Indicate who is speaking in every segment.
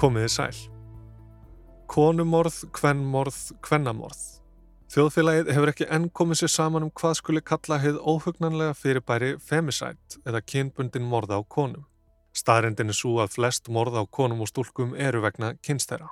Speaker 1: Komiði sæl. Konumorð, kvennmorð, kvennamorð. Þjóðfélagið hefur ekki enn komið sér saman um hvað skuli kalla heið óhugnanlega fyrirbæri femicide eða kynbundin morða á konum. Staðrindin er svo að flest morða á konum og stúlkum eru vegna kynstæra.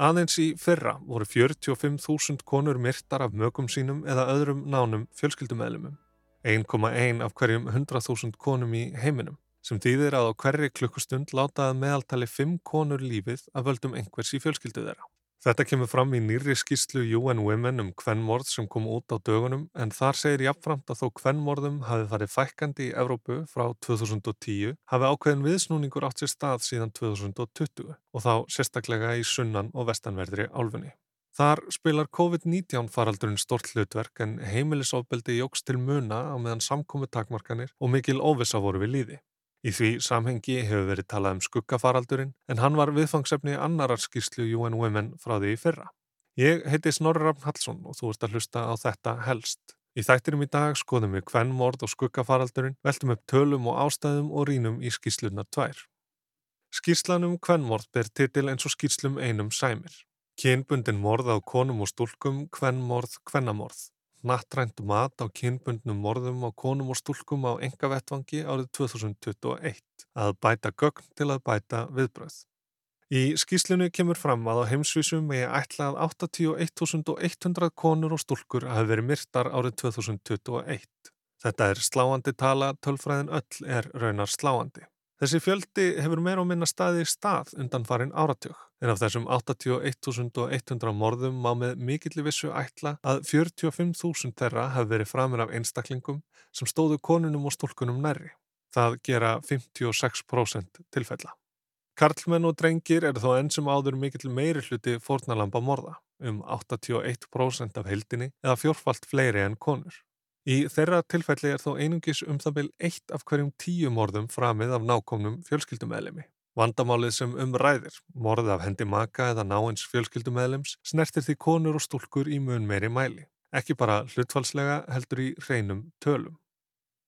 Speaker 1: Aðeins í fyrra voru 45.000 konur myrtar af mögum sínum eða öðrum nánum fjölskyldumæðlumum. 1,1 af hverjum 100.000 konum í heiminum sem þýðir að á hverri klukkustund látaði meðaltali 5 konur lífið að völdum einhvers í fjölskyldu þeirra. Þetta kemur fram í nýri skýslu UN Women um kvennmorð sem kom út á dögunum en þar segir jafnframt að þó kvennmorðum hafi farið fækkandi í Evrópu frá 2010 hafi ákveðin viðsnúningur átt sér stað síðan 2020 og þá sérstaklega í sunnan og vestanverðri álfunni. Þar spilar COVID-19 faraldurinn stort hlutverk en heimilisofbeldi jóks til muna á meðan samkomi takmarkanir og mikil óvisa voru við líði. Í því samhengi hefur verið talað um skuggafaraldurinn en hann var viðfangsefni annarar skýrslu UN Women frá því fyrra. Ég heiti Snorri Rafn Hallsson og þú ert að hlusta á þetta helst. Í þættinum í dag skoðum við kvennmord og skuggafaraldurinn, veltum upp tölum og ástæðum og rínum í skýrslunar tvær. Skýrslanum kvennmord ber titil eins og skýrslum einum sæmir. Kynbundin morð á konum og stúlkum, kvennmorð, kvennamorð nattrænt mat á kynbundnum morðum á konum og stúlkum á enga vettvangi árið 2021 að bæta gögn til að bæta viðbröð. Í skýslinu kemur fram að á heimsvísum megi ætla að 81.100 konur og stúlkur hafi verið myrtar árið 2021. Þetta er sláandi tala, tölfræðin öll er raunar sláandi. Þessi fjöldi hefur meira og minna staði í stað undan farin áratug, en af þessum 81.100 morðum má með mikilli vissu ætla að 45.000 þeirra hafi verið framir af einstaklingum sem stóðu konunum og stúlkunum nærri. Það gera 56% tilfella. Karlmenn og drengir eru þó enn sem áður mikill meiri hluti fornalamba morða, um 81% af heldinni eða fjórfalt fleiri en konur. Í þeirra tilfelli er þó einungis um það byrj eitt af hverjum tíu morðum framið af nákomnum fjölskyldumæðlemi. Vandamálið sem umræðir, morðið af hendi maka eða náins fjölskyldumæðlems, snertir því konur og stúlkur í mun meiri mæli. Ekki bara hlutfalslega heldur í hreinum tölum.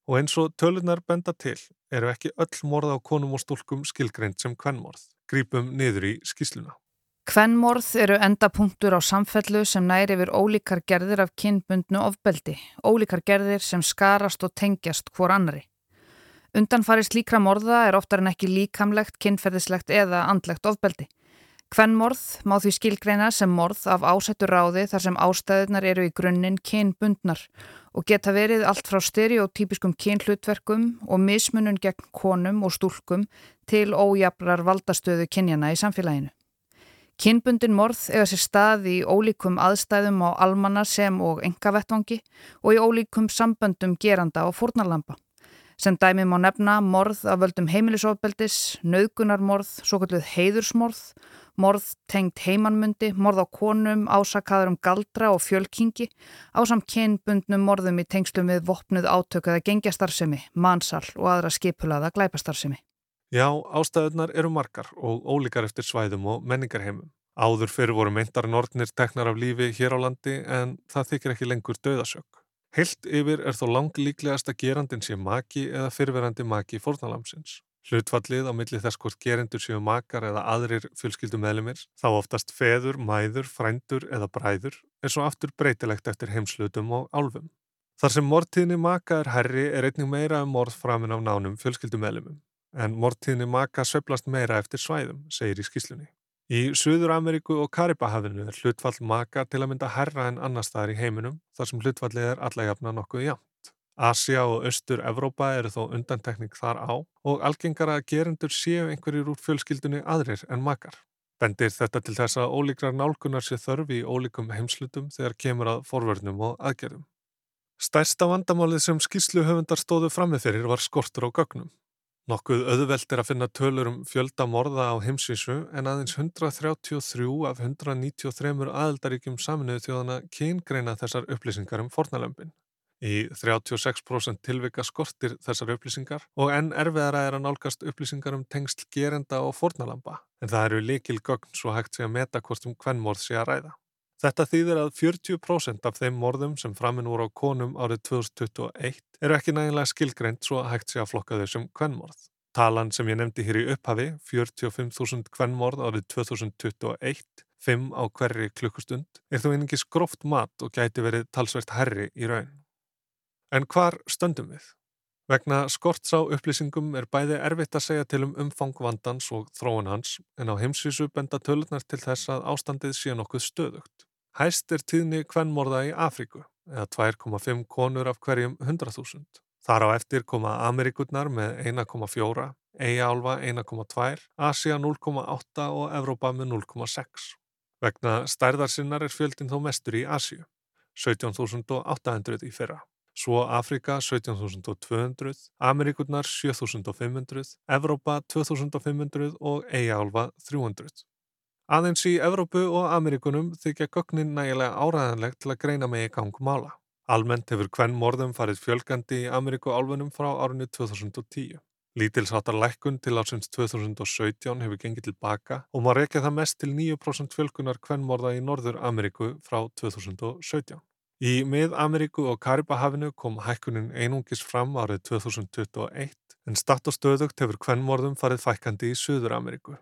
Speaker 1: Og eins og tölunar benda til eru ekki öll morð á konum og stúlkum skilgreint sem kvennmorð. Grípum niður í skísluna.
Speaker 2: Kvennmorð eru endapunktur á samfellu sem næri yfir ólíkar gerðir af kynbundnu ofbeldi, ólíkar gerðir sem skarast og tengjast hvor annari. Undanfarist líkra morða er oftar en ekki líkamlegt, kynferðislegt eða andlegt ofbeldi. Kvennmorð má því skilgreina sem morð af ásættu ráði þar sem ástæðunar eru í grunninn kynbundnar og geta verið allt frá stereotypiskum kynhlutverkum og mismunun gegn konum og stúlkum til ójabrar valdastöðu kynjana í samfélaginu. Kinnbundin morð eiga sér stað í ólíkum aðstæðum á almanna sem og engavettvangi og í ólíkum samböndum geranda og fórnarlampa. Sem dæmi má nefna morð af völdum heimilisofbeldis, nauðgunarmorð, svo kalluð heiðursmorð, morð tengt heimannmundi, morð á konum, ásakaður um galdra og fjölkingi, ásam kinnbundnum morðum í tengslum við vopnuð átökaða gengjastarfsemi, mansal og aðra skipulaða glæpastarfsemi.
Speaker 1: Já, ástæðunar eru margar og ólíkar eftir svæðum og menningarheimum. Áður fyrir voru meintar nortnir teknar af lífi hér á landi en það þykir ekki lengur döðasök. Helt yfir er þó lang líklegast að gerandin sé maki eða fyrverandi maki fórnalamsins. Hlutfallið á milli þess hvort gerendur séu makar eða aðrir fjölskyldu meðlumir, þá oftast feður, mæður, frændur eða bræður, er svo aftur breytilegt eftir heimslutum og álfum. Þar sem mortíðni maka er herri er einnig meira um morð framin af nánum fjölskyldu meðlumum en mortíðni maka söblast meira eftir svæðum, segir í skýslunni. Í Suður Ameríku og Karibahafinu er hlutfall maka til að mynda herra en annar staðar í heiminum þar sem hlutfallið er allajafna nokkuð jæmt. Asia og Östur Evrópa eru þó undantekning þar á og algengara gerendur séu einhverjir úr fjölskyldunni aðrir en makar. Bendir þetta til þess að ólíkrar nálgunar sé þörfi í ólíkum heimslutum þegar kemur að forvörnum og aðgerðum. Stærsta vandamálið sem skýrslu höfundar stóðu frammið fyrir var skortur á gögnum. Nokkuð auðvelt er að finna tölur um fjölda morða á heimsvísu en aðeins 133 af 193 aðeldaríkjum saminuðu þjóðana kyngreina þessar upplýsingar um fornalömpin. Í 36% tilvika skortir þessar upplýsingar og enn erfiðara er að nálgast upplýsingar um tengsl gerenda og fornalampa en það eru likil gögn svo hægt sé að meta hvort um hvern morð sé að ræða. Þetta þýðir að 40% af þeim morðum sem framinn voru á konum árið 2021 eru ekki nægilega skilgreint svo að hægt sé að flokka þau sem kvennmorð. Talan sem ég nefndi hér í upphafi, 45.000 kvennmorð árið 2021, 5 á hverri klukkustund, er þó einingis gróft mat og gæti verið talsvert herri í raun. En hvar stöndum við? Vegna skorts á upplýsingum er bæði erfitt að segja til um umfang vandans og þróun hans en á heimsvísu benda tölurnar til þess að ástandið sé nokkuð stöðugt. Hæst er tíðni kvennmorða í Afríku eða 2,5 konur af hverjum 100.000. Þar á eftir koma Amerikurnar með 1,4, Eiaálfa 1,2, Asia 0,8 og Evrópa með 0,6. Vegna stærðarsinnar er fjöldin þó mestur í Asju, 17.800 í fyrra. Svo Afrika 17.200, Amerikurnar 7.500, Evrópa 2.500 og Eiaálfa 300. Aðeins í Evrópu og Amerikunum þykja gögnin nægilega áræðanlegt til að greina með í gang mála. Almennt hefur hvern morðum farið fjölgandi í Ameríku álfunum frá árunni 2010. Lítilsáttar lækkun til ásins 2017 hefur gengið tilbaka og maður rekja það mest til 9% fjölkunar hvernmorða í Norður Ameríku frá 2017. Í mið Ameríku og Karibahafinu kom hækkunin einungis fram árið 2021 en statt og stöðugt hefur hvernmorðum farið fækandi í Suður Ameríku.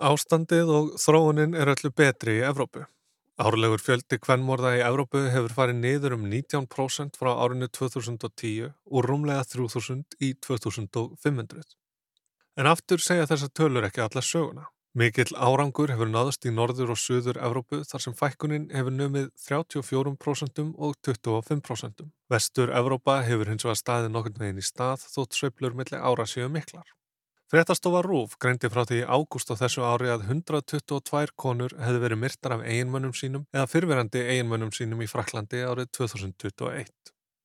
Speaker 1: Ástandið og þróunin er öllu betri í Evrópu. Árlegur fjöldi kvennmorða í Evrópu hefur farið niður um 19% frá árinu 2010 og rúmlega 3000 í 2500. En aftur segja þessa tölur ekki alla söguna. Mikill árangur hefur náðast í norður og söður Evrópu þar sem fækkunin hefur nömið 34% og 25%. Vestur Evrópa hefur hins vegar staðið nokkur meginn í stað þótt söiblur millir ára séu miklar. Fréttastofa Rúf greindi frá því ágúst á þessu ári að 122 konur hefði verið myrtar af eiginmönnum sínum eða fyrverandi eiginmönnum sínum í Fraklandi árið 2021.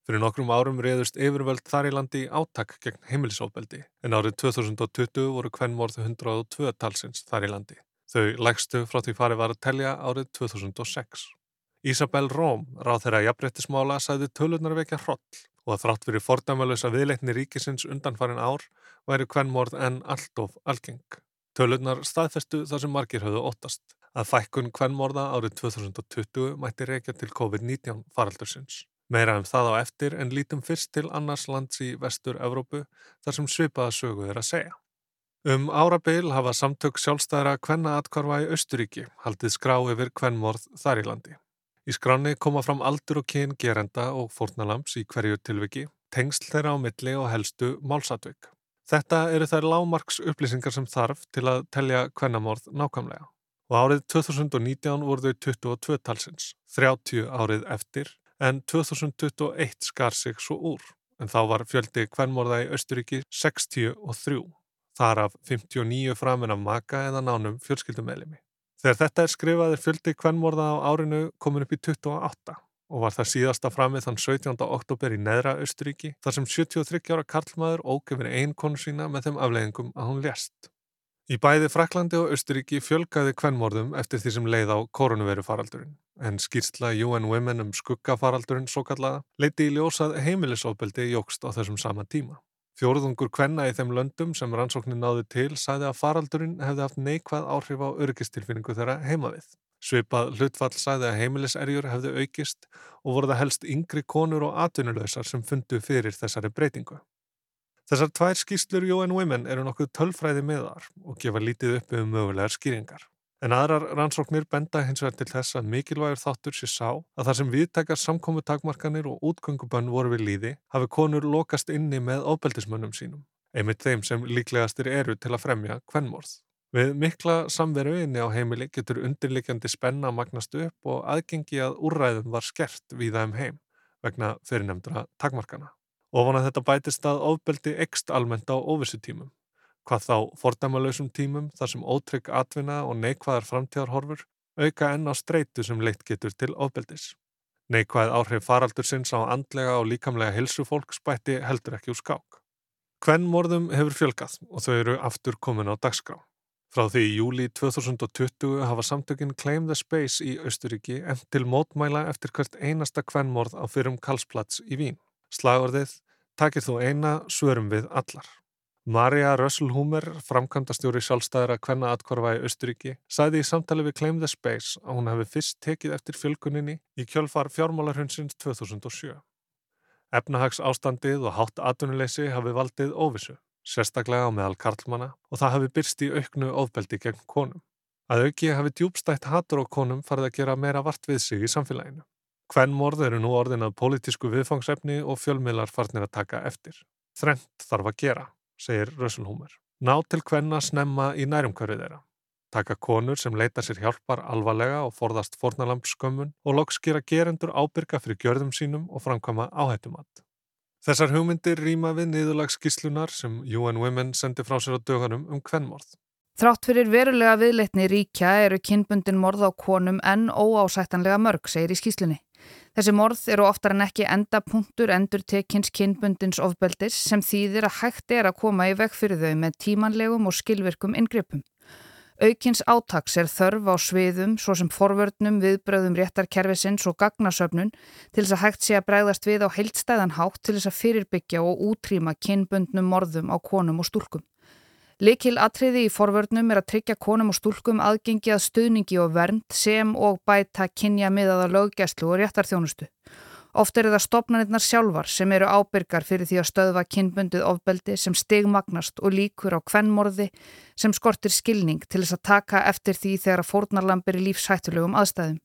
Speaker 1: Fyrir nokkrum árum reyðust yfirvöld þar í landi í átak gegn heimilisofbeldi en árið 2020 voru kvennmorð 102 talsins þar í landi. Þau lægstu frá því farið var að telja árið 2006. Ísabel Róm, ráð þeirra jafnbrettismála, sæði tölunar vekja hroll og að þrátt fyrir fordæmalösa viðleikni ríkisins undanfarin ár væri kvennmorð en allt of algeng. Tölunar staðfestu þar sem margir höfðu óttast að fækkun kvennmorða árið 2020 mætti reykja til COVID-19 faraldursins. Meira um það á eftir en lítum fyrst til annars lands í vestur Evrópu þar sem svipaða sögu er að segja. Um árabil hafa samtök sjálfstæðra kvennaatkvarfa í Östuríki haldið skrá yfir kvennmorð þar í landi. Í skráni koma fram aldur og kyn gerenda og fórnalamps í hverju tilviki, tengsl þeirra á milli og helstu málsatveik. Þetta eru þær lámarks upplýsingar sem þarf til að telja kvennamorð nákvæmlega. Og árið 2019 voru þau 22 talsins, 30 árið eftir, en 2021 skar sig svo úr. En þá var fjöldi kvennmorða í Östuríki 63, þar af 59 framin af maka eða nánum fjölskyldumælimi. Þegar þetta er skrifaðir fjöldi kvennmorða á árinu komin upp í 28 og var það síðasta framið þann 17. oktober í neðra Östuríki þar sem 73 ára karlmaður ógefir einn konu sína með þeim afleggingum að hún lést. Í bæði Fraklandi og Östuríki fjölgaði kvennmorðum eftir því sem leið á koronavirufaraldurinn en skýrstla UN Women um skuggafaraldurinn svo kallaða leiti í ljósað heimilisofbeldi jógst á þessum sama tíma. Fjóruðungur kvenna í þeim löndum sem rannsóknin náði til sæði að faraldurinn hefði haft neikvæð áhrif á örgistilfinningu þeirra heima við. Svipað hlutfall sæði að heimiliserjur hefði aukist og voru það helst yngri konur og atvinnulösar sem fundu fyrir þessari breytingu. Þessar tvær skýslur UN Women eru nokkuð tölfræði meðar og gefa lítið upp um mögulegar skýringar. En aðrar rannsóknir benda hins vegar til þess að mikilvægur þáttur sé sá að þar sem viðtækar samkomu takmarkanir og útgöngubönn voru við líði hafi konur lokast inni með ofbeldismönnum sínum, einmitt þeim sem líklegastir eru til að fremja kvennmorð. Við mikla samveru inni á heimili getur undirlikjandi spenna magnast upp og aðgengi að úrræðum var skert við þeim um heim vegna fyrirnemdra takmarkana. Ofan að þetta bætist að ofbeldi ekst almennt á óvissutímum hvað þá fordæmalösum tímum þar sem ótrygg atvinna og neikvæðar framtíðarhorfur auka enn á streitu sem leitt getur til ofbeldis. Neikvæð áhrif faraldur sinns á andlega og líkamlega hilsufólk spætti heldur ekki úr skák. Hvenn morðum hefur fjölgað og þau eru aftur komin á dagskrá. Frá því í júli 2020 hafa samtökinn Claim the Space í Östuríki enn til mótmæla eftir hvert einasta kvennmorð á fyrrum Karlsplats í Vín. Slagorðið takir þú eina, svörum við allar. Marja Rösselhúmer, framkvæmdastjóri sjálfstæðara kvenna atkvarfa í Östuríki, sæði í samtali við Claim the Space að hún hefði fyrst tekið eftir fjölguninni í kjölfar fjármálarhundsins 2007. Efnahags ástandið og hátt atvinnuleysi hafi valdið óvissu, sérstaklega á meðal karlmana og það hafi byrst í auknu ofbeldi gegn konum. Að auki hafi djúbstætt hatur á konum farið að gera meira vart við sig í samfélaginu. Hvernmorð eru nú orðin að pólitísku viðfangsefni og fjölmiðlar farnir að taka eftir. Þrennt þarf að gera, segir Rösselhúmer. Ná til hvenna snemma í nærumkverfið þeirra. Taka konur sem leita sér hjálpar alvarlega og forðast fornalampskömmun og loks gera gerendur ábyrga fyrir gjörðum sínum og framkama áhættumatt. Þessar hugmyndir rýma við niðurlagsskíslunar sem UN Women sendi frá sér á döganum um hvernmorð.
Speaker 2: Þrátt fyrir verulega viðleitni ríkja eru kynbundin morð á konum en óásættanlega mörg, segir í skýslunni. Þessi morð eru oftar en ekki endapunktur endur tekins kynbundins ofbeldis sem þýðir að hægt er að koma í veg fyrir þau með tímanlegum og skilvirkum inngripum. Aukins átaks er þörf á sviðum svo sem forvörnum, viðbröðum réttarkerfisins og gagnasöfnun til þess að hægt sé að bregðast við á heildstæðan hátt til þess að fyrirbyggja og útrýma kynbundnum morðum á konum og stúlkum. Likil atriði í forvörnum er að tryggja konum og stúlkum aðgengi að stuðningi og vernd sem og bæta kynja miðaða löggæslu og réttarþjónustu. Oft eru það stopnarnirnar sjálfar sem eru ábyrgar fyrir því að stöðva kynbundið ofbeldi sem stigmagnast og líkur á kvennmorði sem skortir skilning til þess að taka eftir því þegar að fórnarlampir í lífshættulegum aðstæðum.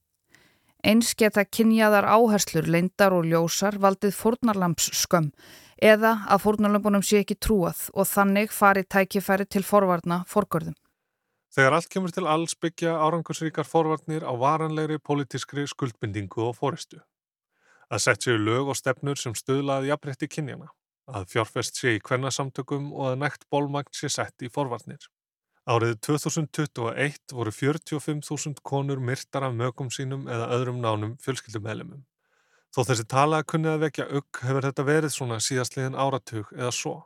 Speaker 2: Eins geta kynjaðar áherslur, leindar og ljósar valdið fórnarlamps skömm eða að fórnarlömpunum sé ekki trúað og þannig fari tækifæri til forvarna forgörðum.
Speaker 1: Þegar allt kemur til alls byggja árangursríkar forvarnir á varanlegri politískri skuldbindingu og fóristu. Að sett séu lög og stefnur sem stuðlaði jafnrétti kynjana, að fjárfest sé í hvernasamtökum og að nægt bólmagn sé sett í forvarnir. Árið 2021 voru 45.000 konur myrtar af mögum sínum eða öðrum nánum fjölskyldumhelimum. Þó þessi tala kunni að vekja ugg hefur þetta verið svona síðastliðin áratug eða svo.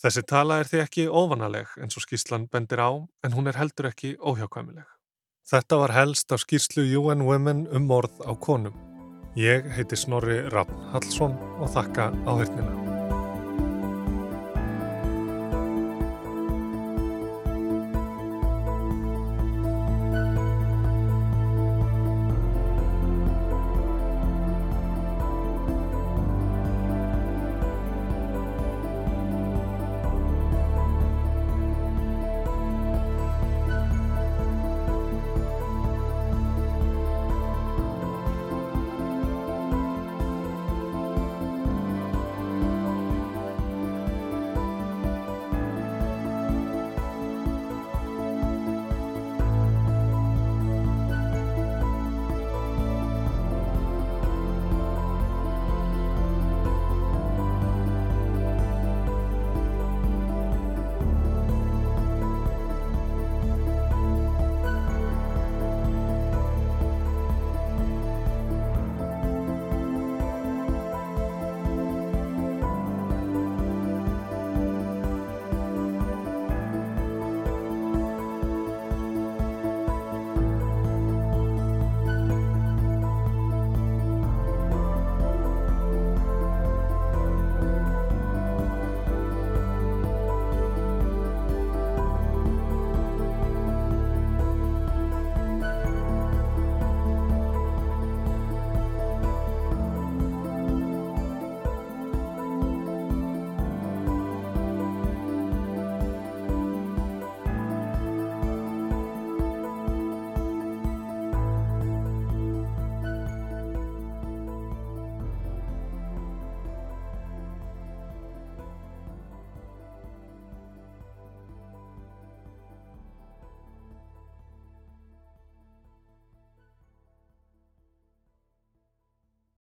Speaker 1: Þessi tala er því ekki óvanaleg eins og skýrslan bendir á en hún er heldur ekki óhjákvæmileg. Þetta var helst af skýrslu UN Women um morð á konum. Ég heiti Snorri Raffn Hallsson og þakka áhörnina.